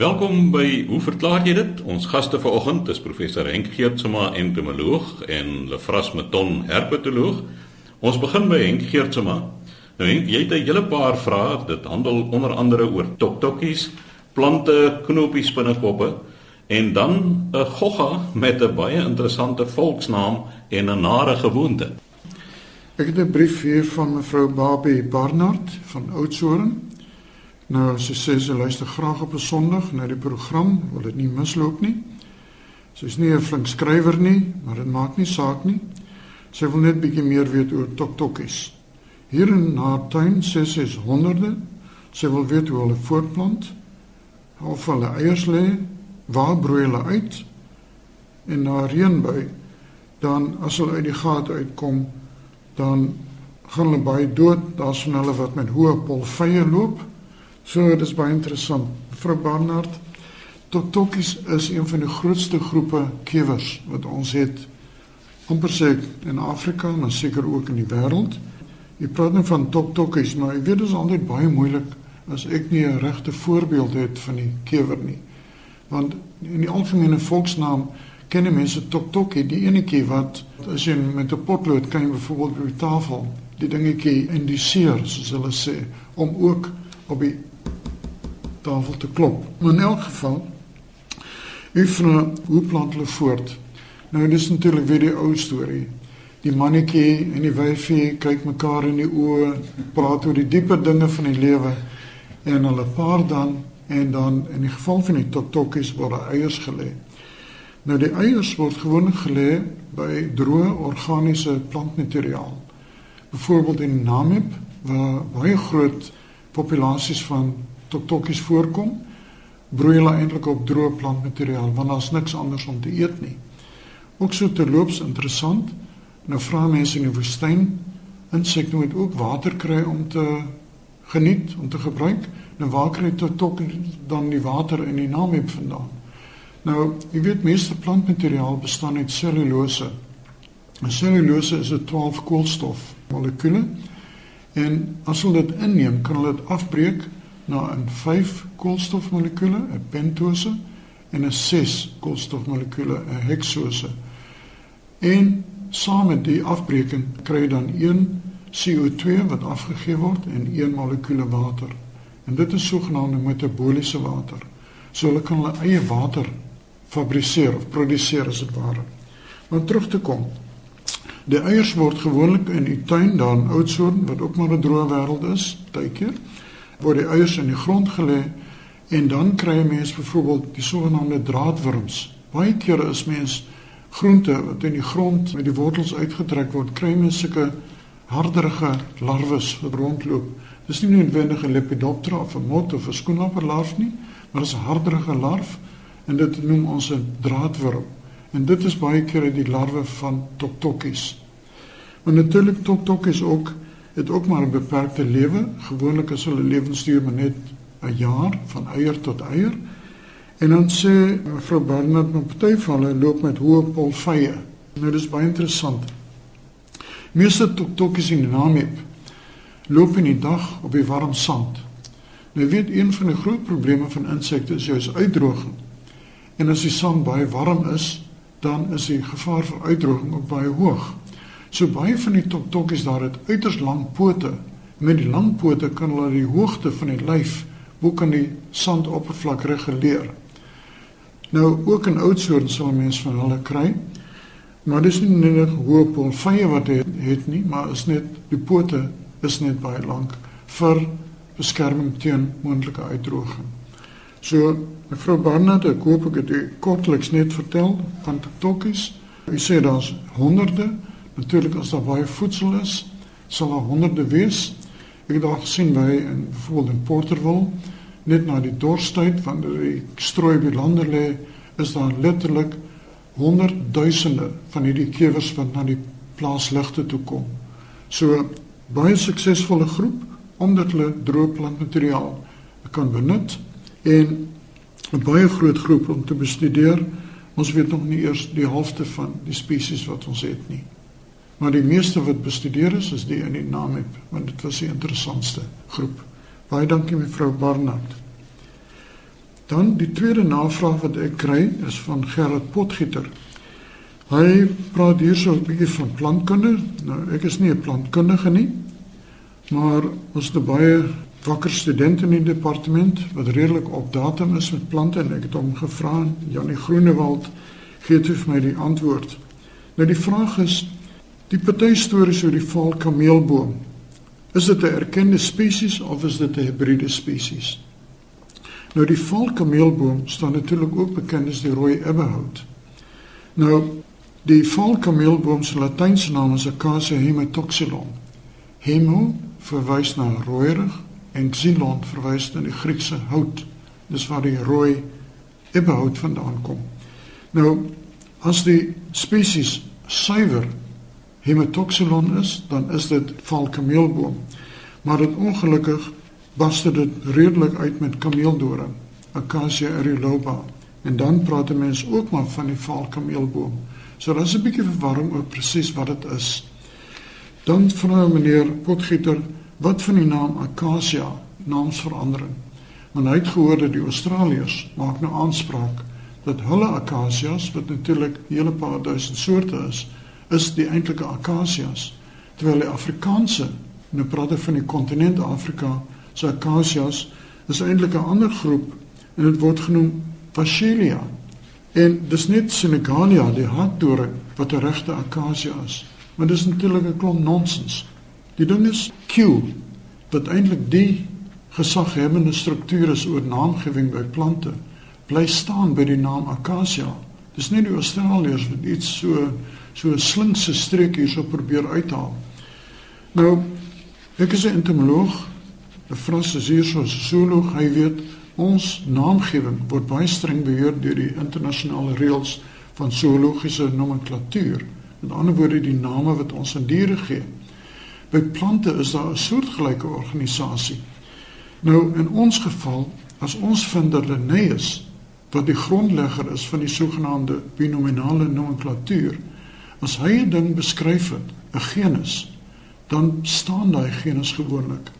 Welkom by Hoe verklaar jy dit? Ons gaste vanoggend is professor Henk Geertsma, entomoloog en Lefras Meton, herpetoloog. Ons begin by Henk Geertsma. Nou Henk, jy het 'n hele paar vrae. Dit handel onder andere oor toktokkies, plante, knopies, spinnekoppe en dan 'n gogga met 'n baie interessante volksnaam en 'n nare gewoonte. Ek het 'n brief hier van mevrou Babie Barnard van Oudtshoorn. Nou sy sê sy luister graag op 'n Sondag na die program, wil dit nie misloop nie. Sy's nie 'n flink skrywer nie, maar dit maak nie saak nie. Sy wil net bietjie meer weet oor toktokkies. Hier in haar tuin sê sy is honderde. Sy wil weet hoe hulle voortplant, of hulle eiers lê, waar broei hulle uit en na reënbui dan as hulle uit die gat uitkom dan gaan hulle baie dood. Daar's van hulle wat met hoë polvye loop So dit is baie interessant. Mevrou Barnard, toktokkies is een van die grootste groepe kewers wat ons het amper sê in Afrika, maar seker ook in die wêreld. Jy praat nou van toktokkies, maar ek weet dit is altyd baie moeilik as ek nie 'n regte voorbeeld het van die kewer nie. Want in die algemene volksnaam ken mense toktokkie, die enetjie wat as jy met 'n potlood kan jy byvoorbeeld op die tafel die dingetjie indiseer, soos hulle sê, om ook op die tafel te klop. Maar in elk geval, u vra hoe plant hulle voort? Nou dis natuurlik weer die ou storie. Die mannetjie en die wyfie kyk mekaar in die oë, praat oor die dieper dinge van die lewe en hulle paar dan en dan in die geval van die toktokkies word eiers gelê. Nou die eiers word gewoonlik gelê by droë organiese plantmateriaal. Byvoorbeeld in Namib waar baie groot populasies van toktokkies voorkom, broei hulle eintlik op droë plantmateriaal want daar's niks anders om te eet nie. Ook so terloops interessant, nou vra mense in die woestyn, insekte moet ook water kry om te geniet, om te gebruik. Nou waar kry toktokkies dan die water in die Namib vandaan? Nou, jy weet meeste plantmateriaal bestaan uit selulose. En selulose is 'n 12 koolstof molekule. En as hulle dit inneem, kan hulle dit afbreek na 'n 5 koolstofmolekule, 'n pentose en 'n 6 koolstofmolekule, 'n heksose. En saam met die afbreking kry jy dan 1 CO2 wat afgegee word en 1 molekule water. En dit is sogenaamde metaboliese water. So hulle kan hulle eie water fabriseer of produseer as dit ware. Maar terug te kom. Die eiers word gewoonlik in die tuin daar in Oudtshoorn wat ook maar 'n droë wêreld is, baie keer word die eiers in die grond gelê en dan kry jy mens byvoorbeeld die sogenaamde draadwurms. Baie kere is mens groente wat in die grond met die wortels uitgetrek word, kry mens sulke harderige larwes wat rondloop. Dis nie noodwendig 'n Lepidoptera of 'n mot of 'n skoenlapperlarf nie, maar dis 'n harderige larf en dit noem ons 'n draadwurm. En dit is baie kere die larwe van toktokkies. Maar natuurlik toktokkies ook het ook maar 'n beperkte lewe. Gewoonlik is hulle lewensduur maar net 'n jaar van eier tot eier. En dan sê mevrou Barnard met party van hulle loop met hoë polvye. Nou dis baie interessant. Meeste toktokies in Namib loop in die dag op die warm sand. Nou weet een van die groot probleme van insekte is juis uitdroging. En as die sand baie warm is, dan is die gevaar vir uitdroging ook baie hoog. So baie van die toktokkies daar het uiters lang pote. Met die lang pote kan hulle die hoogte van die lyf bo kan die sandoppervlak reguleer. Nou ook in oudsoort sal mense van hulle kry. Maar dis nie net hoë polvye wat het, het nie, maar is net die pote is net baie lank vir beskerming teen moontlike uitdroging. So mevrou Barnard, ek hoop ek het u kortliks net vertel van toktokkies. Ek sê daar's honderde Natuurlik as daar baie voedsel is, sal daar honderde wees. Ek het daar gesien by in byvoorbeeld in Porterville, net na die dorstyd wanneer die strooi by lande lê, is daar letterlik honderdduisende van hierdie kewers wat na die plaasligte toe kom. So baie suksesvolle groep omdat hulle droë plantmateriaal kan benut en 'n baie groot groep om te bestudeer. Ons weet nog nie eers die helfte van die spesies wat ons het nie. Maar die meeste wat bestudeer is is die in die Namib, want dit was die interessantste groep. Baie dankie mevrou Barnard. Dan die tweede navraag wat ek kry is van Gerard Potgieter. Hy praat hier so 'n bietjie van plantkunde. Nou ek is nie 'n plantkundige nie, maar ons het baie wakker studente in die departement wat redelik op datum is met plante en ek het hom gevra, Janie Groenewald gee toe vir my die antwoord. Nou die vraag is die party stories oor die val kameelboom. Is dit 'n erkende spesies of is dit 'n hibriede spesies? Nou die val kameelboom staan natuurlik ook bekend as die rooi ebbehout. Nou die val kameelboom se latynse naam is Acacia hematoxylon. Hemo verwys na rooierig en xylon verwys na die Griekse hout. Dis waar die rooi ebbehout vandaan kom. Nou as die spesies suiwer hematoxylon is, dan is dit valkameelboom. Maar dit ongelukkig barste dit redelik uit met kameeldoring, Acacia aeruloba. En dan praat mense ook maar van die valkameelboom. So daar's 'n bietjie verwarring oor presies wat dit is. Dan vra meneer Potgieter, wat van die naam Acacia, naamsverandering? Want hy het gehoor dat die Australiërs maak nou aanspraak dat hulle akasias wat natuurlik hele paar duisend soorte is, is die eintlike akasias terwyl die Afrikaanse nou praat ek van die kontinent Afrika se akasias is eintlik 'n ander groep en dit word genoem Phacelia en dis net Senegania die hartdoring wat 'n regte akasia is. Maar dis natuurlik 'n klomp nonsens die ding is Q wat eintlik die gesaghebende struktuur is oor naamgewing by plante bly staan by die naam akasia dis nie die Australiërs wat iets so so 'n slinkse streek hierso probeer uithaal. Nou, ek is 'n entomoloog. 'n Frans is hier so 'n zooloog, hy weet ons naamgewing word baie streng beheer deur die internasionale reëls van zoologiese nomenklatuur. Met ander woorde die name wat ons aan diere gee. By plante is daar 'n soortgelyke organisasie. Nou in ons geval, as ons vind dat Linnaeus wat die grondlegger is van die sogenaamde binominale nomenklatuur, As hy 'n ding beskryf het, 'n genus, dan staan daai genus gewoonlik.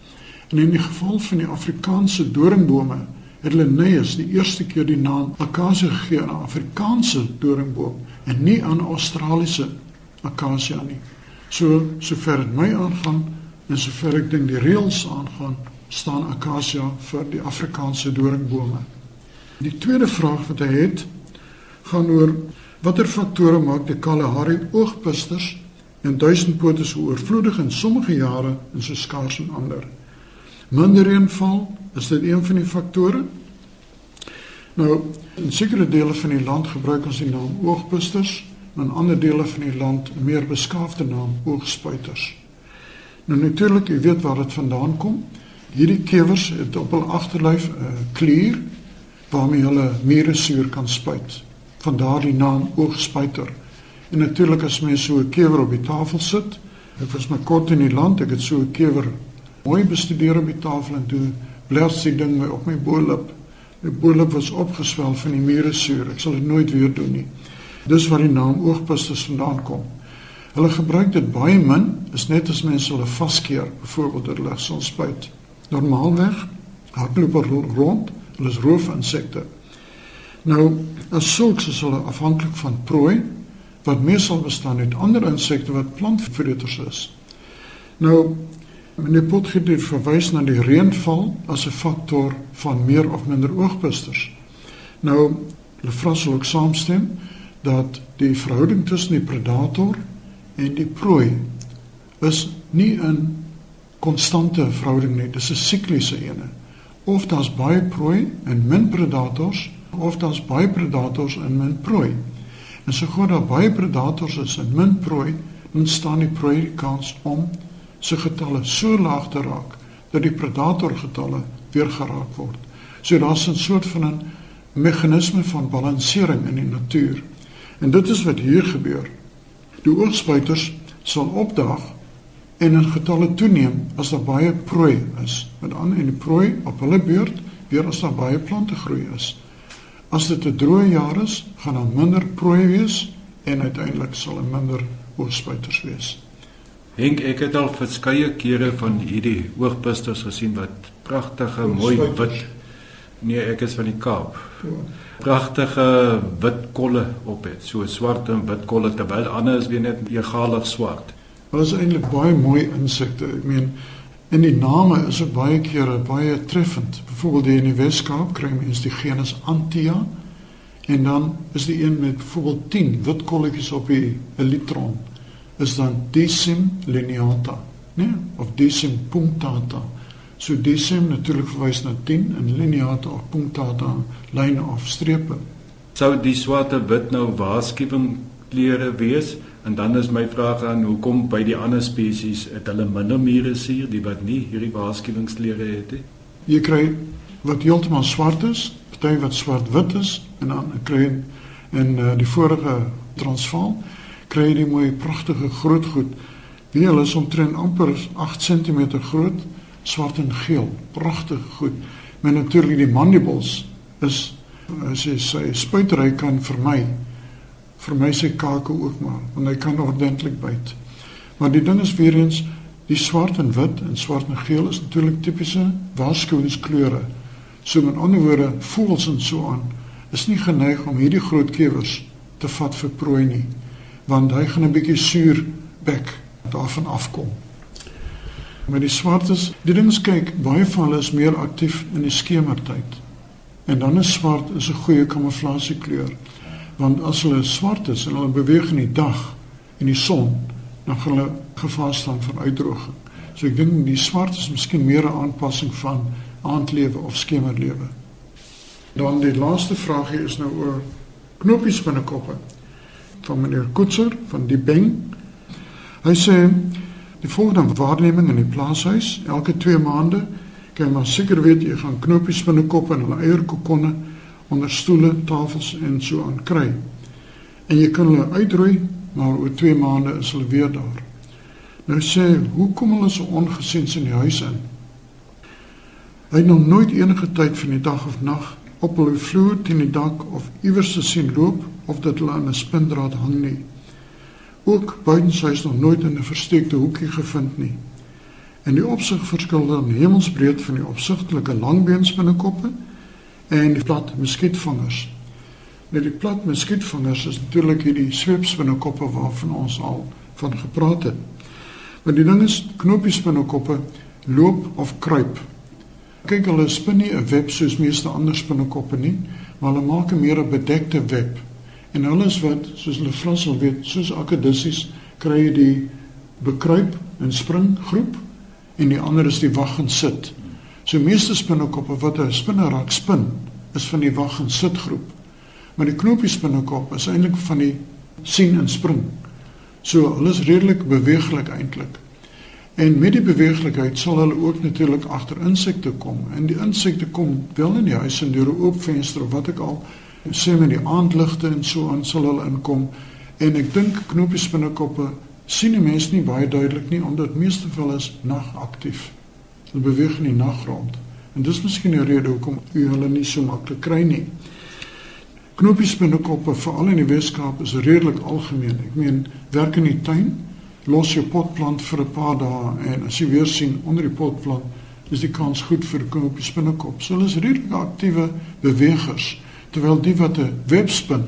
En in die geval van die Afrikaanse doringbome, het Linnaeus die eerste keer die naam Acacia gegee aan 'n Afrikaanse doringboom en nie aan 'n Australiese Acacia nie. So sover dit my aangaan en sover ek dink die reëls aangaan, staan Acacia vir die Afrikaanse doringbome. Die tweede vraag wat hy het gaan oor Watter faktore maak die Kalahari oogpusters en duisendpote so oorvloedig in sommige jare en so skaars in ander? Minder reënval, is dit een van die faktore? Nou, in sekere dele van die land gebruik ons die naam oogpusters, in ander dele van die land meer beskaafde naam oogspuiters. Nou natuurlik, jy weet waar dit vandaan kom. Hierdie kewers het op hul agterlyf 'n uh, klier waarmee hulle mure suur kan spuit van daardie naam oogspuiter. En natuurlik as mens so 'n kewer op die tafel sit, ek was my kort in die land, ek het so 'n kewer mooi bestudeer op die tafel en toe blers die ding my op my boelop. My boelop was opgeswel van die mure suur. Ek sal dit nooit weer doen nie. Dis waar die naam oogpusters vandaan kom. Hulle gebruik dit baie min, is net as mense hulle vaskeer, byvoorbeeld dat hulle son spuit. Normaalweg hardloop hulle rond, hulle is roofinsekte. Nou, as sulks is hulle afhanklik van prooi wat meestal bestaan uit ander insekte wat plantvreters is. Nou, meneer Potgieter verwys na die reënval as 'n faktor van meer of minder oogpusters. Nou, hulle vra sou ook saamstem dat die verhouding tussen die predator en die prooi is nie 'n konstante verhouding nie, dis 'n sikliese een. Of daar's baie prooi en min predators of daar's baie predators en min prooi. En so gou daar baie predators is en min prooi, dan staan die prooi die kans om sy getalle so laag te raak dat die predator getalle weer geraak word. So daar's 'n soort van 'n meganisme van balansering in die natuur. En dit is wat hier gebeur. Die oogspuiters sal opdaag en in getalle toeneem as daar baie prooi is. Met ander en die prooi op hulle beurt weer as daar baie plante groei is. As dit 'n droë jaar is, gaan daar minder prooi wees en uiteindelik sal er minder oogspuiters wees. Henk, ek het al verskeie kere van hierdie oogpusters gesien wat pragtige, mooi wit Nee, ek is van die Kaap. Pragtige wit kolle op het, so swart en wit kolle terwyl ander is weer net egalig swart. Hulle is eintlik baie mooi insekte. Ek meen in die name is dit baie kere baie treffend. Byvoorbeeld die in die Weskaap kry mens die genus Antia en dan is die een met byvoorbeeld 10 wit kolletjies op die elytron is dan Decim lineata, né? Of Decim punctata. So decim natuurlik verwys na 10 en lineata of punctata lyne of strepe. Sou die swart en wit nou waarskuwing kleure wees? En dan is my vraag aan hoekom by die ander spesies het hulle minder mure hier die wat nie hierdie waarskuwingskleure het nie? Jy kry wat heeltemal swart is, party wat swart-wit is en dan kry jy in uh, die vorige Transvaal kry jy die mooi pragtige groot goed. Wie hulle is omtrent amper 8 cm groot swart en geel, pragtig goed. Maar natuurlik die mandibles is as jy sy spuitry kan vermy. Vermy sy kake ook maar, want hy kan ordentlik byt. Maar die ding is weer eens die swart en wit en swart en geel is natuurlik tipiese waarskuwingskleure. So met ander woorde, voels en so aan is nie geneig om hierdie groot kewers te vat vir prooi nie, want hy gaan 'n bietjie suur bek daarvan afkom. Maar die swartes, die ding is kyk, baie van hulle is meer aktief in die skemertyd. En dan is swart is 'n goeie kamuflasiekleur. Want as hulle swart is en hulle beweeg in die dag in die son, dan gaan hulle gevaar staan vir uitdroging. So ek dink die swart is miskien meer 'n aanpassing van aandlewe of skemerlewe. Dan die laaste vraagie is nou oor knoppies binnekoppe van meneer Koetser van die Beng. Hy sê Die volgende waarneming in die plaashuis, elke 2 maande, kan jy maar seker weet jy gaan knopies binnekop en hulle eierkokonne onder stoele, tafels en so aan kry. En jy kan hulle uitroei, maar oor 2 maande is hulle weer daar. Nou sê, hoe kom hulle so ongesiens in die huis in? Hy het nog nooit enige tyd van die dag of nag op hulle vloer teen die dak of iewers te sien loop of dat hulle aan 'n spindraad hang nie ook buitenshuis nog nooit in 'n versteekte hoekie gevind nie. En die opsig verskil dan hemelsbreed van die opsigtelike langbeensbinnekoppe en die plat muskietvangers. Net die plat muskietvangers is natuurlik hierdie sweepspinnekoppe waarvan ons al van gepraat het. Maar die ding is knopiesbinnekoppe loop of kruip. Kyk hulle spin nie 'n web soos meeste ander spinnekoppe nie, maar hulle maak 'n meer bedekte web En alles wat soos hulle Frans sal weet, soos akedissies kry jy die bekruip en spring groep en die ander is die wag en sit. So meeste spinnekoppe wat 'n spinnerak spin, is van die wag en sit groep. Maar die knoopie spinnekop is eintlik van die sien en spring. So hulle is redelik beweeglik eintlik. En met die beweeglikheid sal hulle ook natuurlik agter insekte kom. En die insekte kom wel in die huis en deur 'n oop venster of wat ek al sê met die aandligte en so aan sal hulle inkom en ek dink knopies binnekoppe sien die mens nie baie duidelik nie omdat meeste van hulle is nagaktief. Hulle beweeg in die nag rond. En dis miskien die rede hoekom u hulle nie so maklik kry nie. Knopies binnekoppe veral in die Weskaap is redelik algemeen. Ek meen werk in die tuin, los jou potplant vir 'n paar dae en as jy weer sien onder die potplant is die kans goed vir knopies binnekop. So hulle is redelik aktiewe bewegers terwyl die wat 'n web spin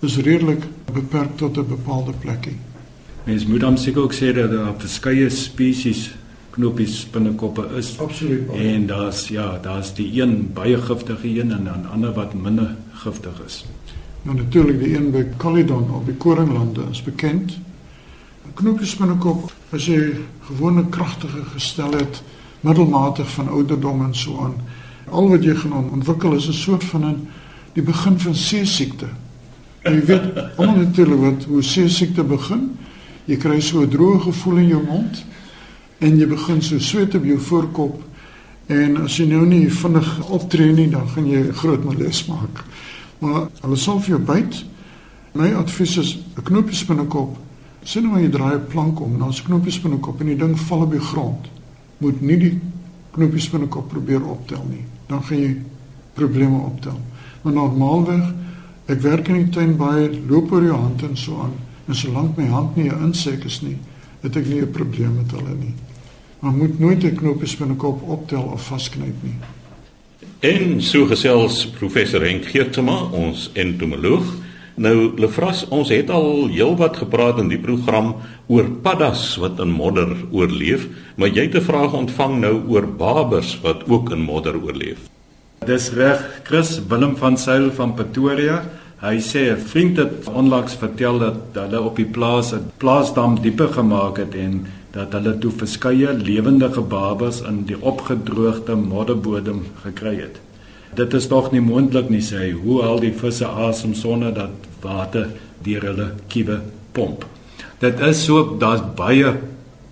is redelik beperk tot 'n bepaalde plekkie. Mens moet dan seker ook sê dat daar verskeie spesies knoppies binnekoppe is. Absoluut. En daar's ja, daar's die een baie giftige een en dan ander wat minder giftig is. Nou natuurlik die een by Caledon op die Koringlande is bekend. Knoppies binnekop as jy gewone kragtige gestel het, middelmatig van ouderdom en so aan. Al wat jy gaan ontwikkel is 'n soort van 'n die begin van seesiekte. En jy weet almal natuurlik wat hoe seesiekte begin. Jy kry so 'n droë gevoel in jou mond en jy begin so sweet op jou voorkop en as jy nou nie vinnig optree nie, dan gaan jy groot malaise maak. Maar hulle sal vir jou byt. My advies is 'n knoopie binnekop. Sien hoe jy draai 'n plank om, dan 'n knoopie binnekop en die ding val op die grond. Moet nie die knoopie binnekop probeer optel nie. Dan gaan jy probleme optel. Maar normaalweg ek werk in die tuin baie loop oor jou hand en so aan. En solank my hand nie 'n insek is nie, het ek nie 'n probleem met hulle nie. Maar moet nooit 'n knoopie binnekop optel of vasknyp nie. En so gesels professor Henk Geertsma, ons entomoloog. Nou Lefras, ons het al heelwat gepraat in die program oor paddas wat in modder oorleef, maar jy het 'n vraag ontvang nou oor babers wat ook in modder oorleef. Dis reg, Chris Willem van Sail van Pretoria. Hy sê 'n vriend het onlangs vertel dat hulle op die plaas 'n plaasdam diepe gemaak het en dat hulle toe verskeie lewendige babas in die opgedroogde modderbodem gekry het. Dit is tog nie moontlik nie sê hy, hoe al die visse asem sonder dat water deur hulle kiewe pomp. Dit is so daar's baie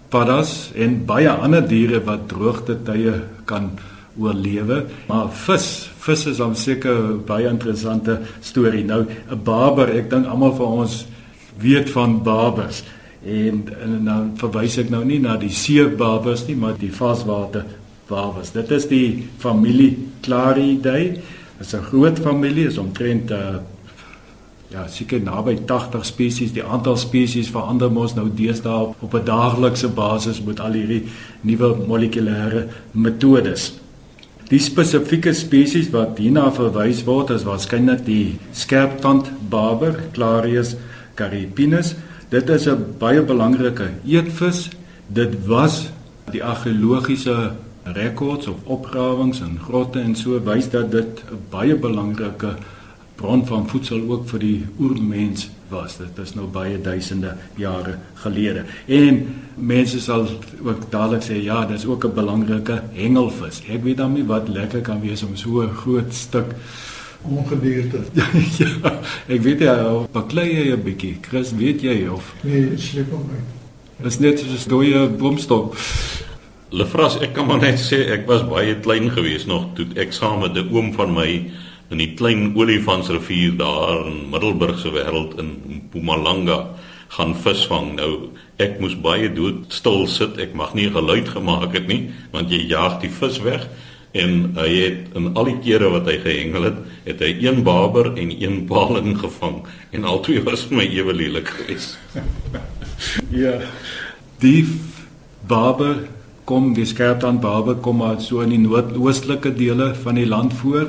paddas en baie ander diere wat droogte tye kan oorlewe, maar vis, vis is dan seker baie interessante storie. Nou 'n baber, ek dink almal van ons weet van babers. En, nou verwys ek nou nie na die seebabers nie, maar die vaswater babers. Dit is die familie Claridae. Dit is 'n groot familie, is omtrent uh, ja, seker naby 80 spesies. Die aantal spesies verander mos nou deesdae op 'n daaglikse basis met al hierdie nuwe molekulêre metodes. Die spesifieke spesies wat hierna verwys word is waarskynlik die skerptand barber Clarius caripinus. Dit is 'n baie belangrike eetvis. Dit was die argeologiese rekords of opgrawings in grotte en so wys dat dit 'n baie belangrike bron van voedsel ook vir die oermens was. Dit is nou baie duisende jare gelede. En mense sal ook dadelik sê ja, dis ook 'n belangrike hengelvis. Ek weet dan nie wat lekker kan wees om so 'n groot stuk ongedierte. ja, ek weet jy, baklei jy 'n bietjie. Chris, weet jy of Nee, sleep hom uit. Dis net soos 'n dooie boomstok. Lefras, ek kan maar net sê ek was baie klein gewees nog toe ek saam met 'n oom van my in die klein Olifantsrivier daar in Middelburg se wêreld in Mpumalanga gaan visvang. Nou ek moes baie dood stil sit. Ek mag nie geluid gemaak het nie want jy jaag die vis weg en hy het in al die kere wat hy gehengel het, het hy een baber en een paling gevang en albei was vir my ewe lelik geweest. ja. Die baber kom die skerptand baber kom maar so in die noordoostelike dele van die land voor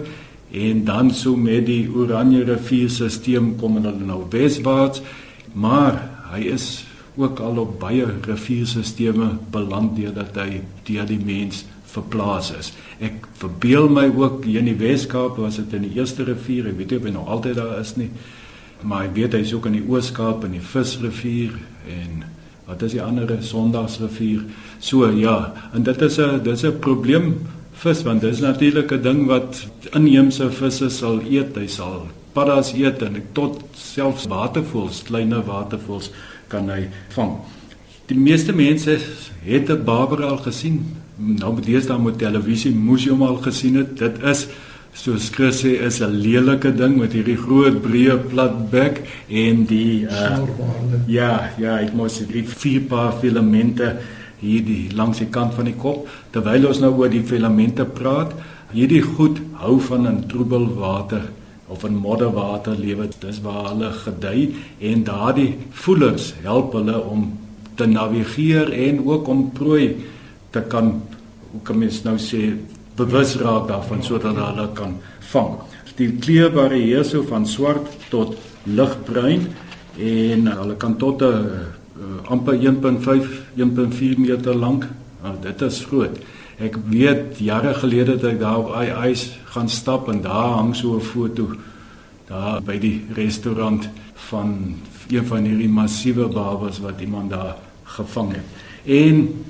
en dan so met die Oranje rivierstelsel kom hulle nou weswaarts maar hy is ook al op baie rivierstelsels beland deurdat hy deur die mens verplaas is. Ek verbeel my ook hier in die Weskaap was dit in die eerste rivier, ek weet nie of hy nog altyd daar is nie. Maar ek weet hy's ook in die Ooskaap in die Visrivier en wat is die ander Sondagsrivier? So ja, en dit is 'n dit is 'n probleem vis want dit is natuurlik 'n ding wat inheemse visse sal eet. Hy sal paddas eet en tot selfs watervoëls, kleiner watervoëls kan hy vang. Die meeste mense het 'n baber al gesien. Nou met deesdae met televisie moes jy hom al gesien het. Dit is soos Chris sê is 'n lelike ding met hierdie groot breë plat bek en die uh, ja, ja, ek moes die vier paar filamente hier die langs die kant van die kop terwyl ons nou oor die filamente praat. Hierdie goed hou van in troebel water of in modderwater lewe. Dis waar hulle gedei en daardie voelers help hulle om te navigeer en ook om prooi te kan hoe kan mens nou sê bewus raak daarvan sodat hulle kan vang. Die kleur varieer so van swart tot ligbruin en hulle kan tot 'n uh, amper 1.5 1.4 meter lank. Nou dit is groot. Ek weet jare gelede het ek daar op ys gaan stap en daar hang so 'n foto daar by die restaurant van een van hierdie massiewe babas wat iemand daar gevang het. En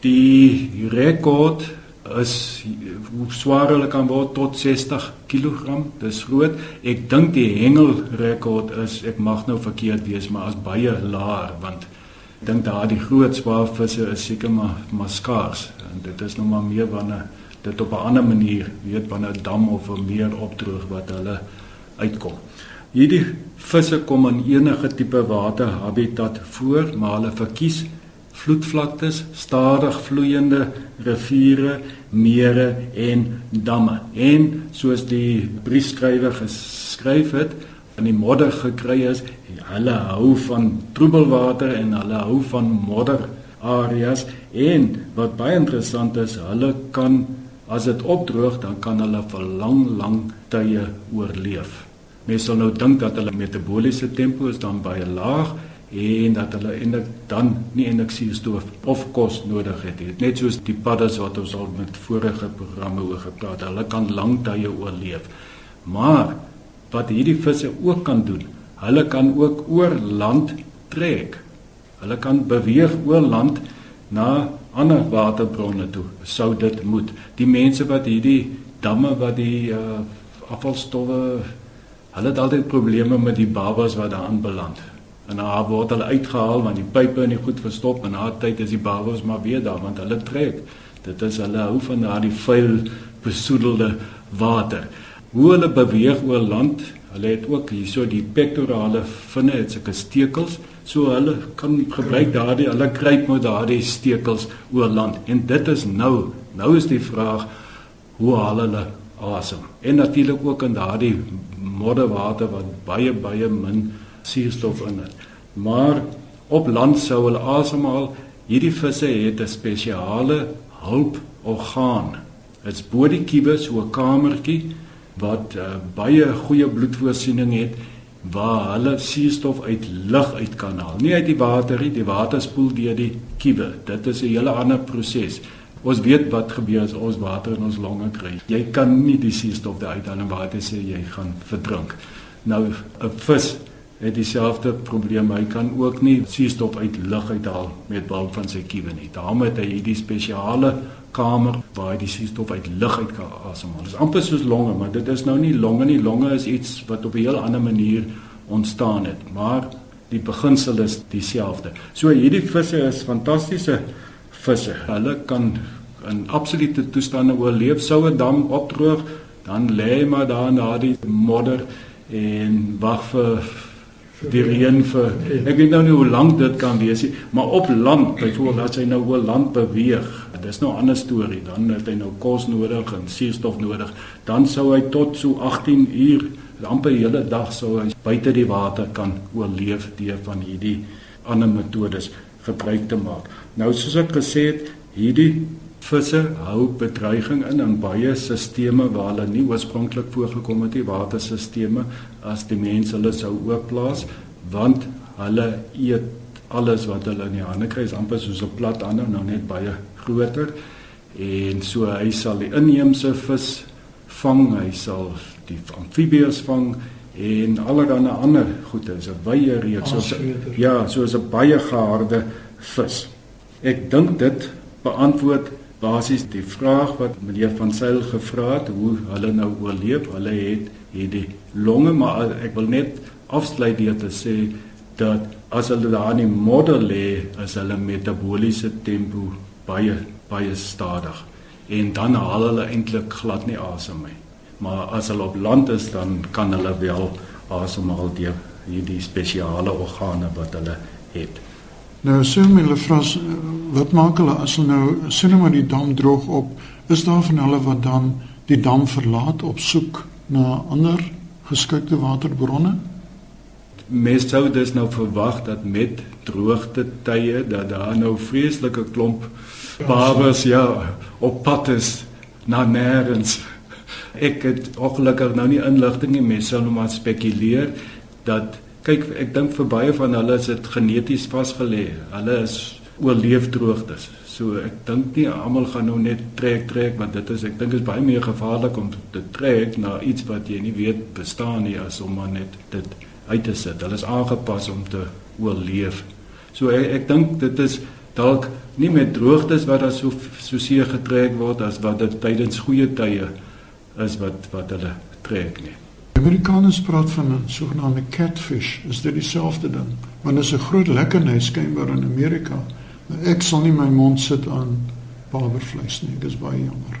die rekord is hoe swaar hulle kan word tot 60 kg. Dis groot. Ek dink die hengelrekord is ek mag nou verkeerd wees, maar as baie laer want ek dink daardie groot swaar visse is seker maar maar skaars. En dit is nou maar meer wanneer dit op 'n ander manier, weet wanneer 'n dam of 'n meer opdroog wat hulle uitkom. Hierdie visse kom in enige tipe waterhabitat voor, maar hulle verkies vloedvlaktes, stadig vloeiende riviere, mere en damme. En soos die briefskrywer geskryf het, in die modder gekry is, hulle hou van troebelwater en hulle hou van modder areas en wat baie interessant is, hulle kan As dit opdroog, dan kan hulle vir lang, lang tye oorleef. Mense sal nou dink dat hulle metabooliese tempo is dan baie laag en dat hulle eintlik dan nie eintlik suurstof of kos nodig het nie. Net soos die paddas wat ons al met vorige programme oor gepraat, hulle kan lang tye oorleef. Maar wat hierdie visse ook kan doen, hulle kan ook oor land trek. Hulle kan beweeg oor land na ander waterbronne toe. Sou dit moet. Die mense wat hierdie damme wat die uh, afvalstowwe hulle het altyd probleme met die babas wat daar aanbeland. En dan word hulle uitgehaal want die pype in die goed verstop en na tyd is die babas maar weer daar want hulle trek. Dit is hulle hou van daardie vuil besoedelde water. Hoe hulle beweeg oor land, hulle het ook hierso die pectorale vinne, het sulke stekels So hulle kan gebruik daardie hulle kruip met daardie stekels oor land. En dit is nou, nou is die vraag hoe haal hulle asem? En natuurlik ook in daardie modderwater wat baie baie min suurstof in het. Maar op land sou hulle asemhaal. Hierdie visse het 'n spesiale hulporgaan. Dit's bo die kiewe so 'n kamertjie wat uh, baie goeie bloedvoorsiening het waar hulle suurstof uit lug uit kan haal. Nie uit die water nie, die water spoel deur die kiewe. Dit is 'n hele ander proses. Ons weet wat gebeur as ons water in ons longe kry. Jy kan nie die suurstof daar uithaal en water sê jy gaan verdrink. Nou 'n vis het dieselfde probleem. Hy kan ook nie suurstof uit lug uithaal met behulp van sy kiewe nie. Daarom het hy hierdie spesiale kamer waar hy die suurstof uit lug uit kan asemhaal. Dit is amper soos longe, maar dit is nou nie longe nie. Longe is iets wat op 'n heel ander manier ontstaan het, maar die beginsel is dieselfde. So hierdie visse is fantastiese visse. Hulle kan in absolute toestande oorleef sou 'n dam opdroog, dan lê maar daar in daardie modder en wag vir die reën vir ek weet nou nie hoe lank dit kan wees nie, maar op land, byvoorbeeld as hy nou oor land beweeg, dis nou 'n ander storie. Dan het hy nou kos nodig en suurstof nodig. Dan sou hy tot so 18 uur, amper die hele dag sou hy buite die water kan oorleef deur van hierdie ander metodes gebruik te maak. Nou soos ek gesê het, hierdie visse hou bedreiging in in baie sisteme waar hulle nie oorspronklik voorgekom het nie, waterstelsels as die mense hulle sou oopplaas, want hulle eet alles wat hulle in die hande kry, is amper soos 'n plat ander, nou net baie groter. En so hy sal die inheemse vis vang, hy sal die amfibieë vang en allerlei ander goede, is 'n wye reeks soos ja, soos 'n baie geharde vis. Ek dink dit beantwoord basies die vraag wat meneer van Sail gevra het, hoe hulle nou oorleef. Hulle het hierdie longe, maar ek wil net afsluit deur te sê dat as hulle daar in die modder lê, is hulle metabooliese tempo baie baie stadig en dan haal hulle eintlik glad nie asem nie. Maar as hulle op land is dan kan hulle wel asemhaal deur hierdie spesiale organe wat hulle het. Nou sê my hulle vra wat maak hulle as hulle nou sien maar die dam droog op? Is daar van hulle wat dan die dam verlaat op soek na ander geskikte waterbronne? Sou dus nou verwag dat met droogte tye dat daar nou vreeslike klomp babas ja op pad is na nêrens. Ek het ongelukkig nou nie inligting nie, mense sou nou maar spekuleer dat kyk ek dink vir baie van hulle is dit geneties vasgelê. Hulle is oorleef droogtes. So ek dink nie almal gaan nou net trek trek want dit is ek dink is baie meer gevaarlik om te trek na iets wat jy nie weet bestaan nie as om maar net dit uit te sit. Hulle is aangepas om te oorleef. So ek, ek dink dit is dalk nie met droogtes wat daar so so seer getrek word as wat dit tydens goeie tye is wat wat hulle trek nie. Amerikaners praat van 'n sogenaamde catfish. Is dit dieselfde ding? Want dit is 'n groot lekkernis skynbaar in Amerika. Ek sal nie my mond sit aan barbervleis nie. Dit is baie jammer.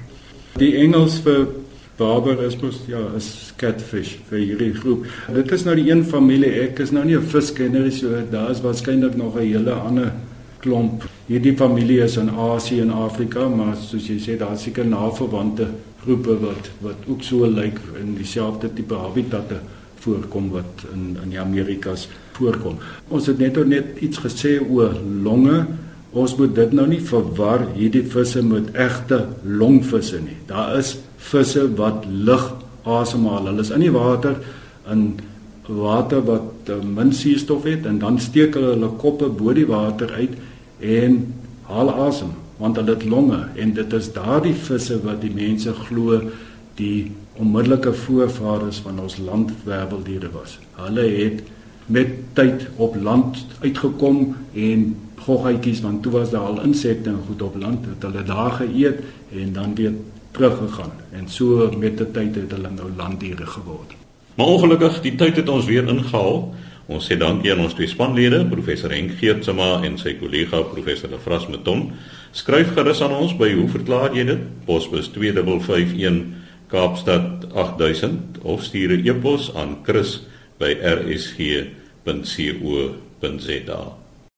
Die Engels vir barber is mos ja, is catfish vir hierdie groep. Dit is nou die een familie. Ek is nou nie 'n viskenner nie, so daar is waarskynlik nog 'n hele ander klomp. Hierdie familie is in Asië en Afrika, maar soos jy sê daar seker naverwante groepe wat wat ook so lyk in dieselfde tipe habitatte voorkom wat in in die Amerikas voorkom. Ons het net net iets gesê oor longe. ons moet dit nou nie verwar hierdie visse met egte longvisse nie. Daar is visse wat lig asemhaal. Hulle is in die water in water wat uh, min suurstof het en dan steek hulle hulle koppe bo die water uit en haal asem want hulle het longe en dit is daardie visse wat die mense glo die onmiddellike voorvaders van ons landwerweldiere was. Hulle het met tyd op land uitgekom en goggetjies want toe was daar al insekte en goed op land het hulle daar geëet en dan weer teruggegaan en so met die tyd het hulle nou landdiere geword. Maar ongelukkig die tyd het ons weer ingehaal. Ons sê dankie aan ons twee spanlede, professor Henk Geertsma en sy kollega professor Lefras Meton. Skryf gerus aan ons by hoe verklaar jy dit? Posbus 2551 Kaapstad 8000 of stuur 'n e-pos aan chris@rsg.co.za.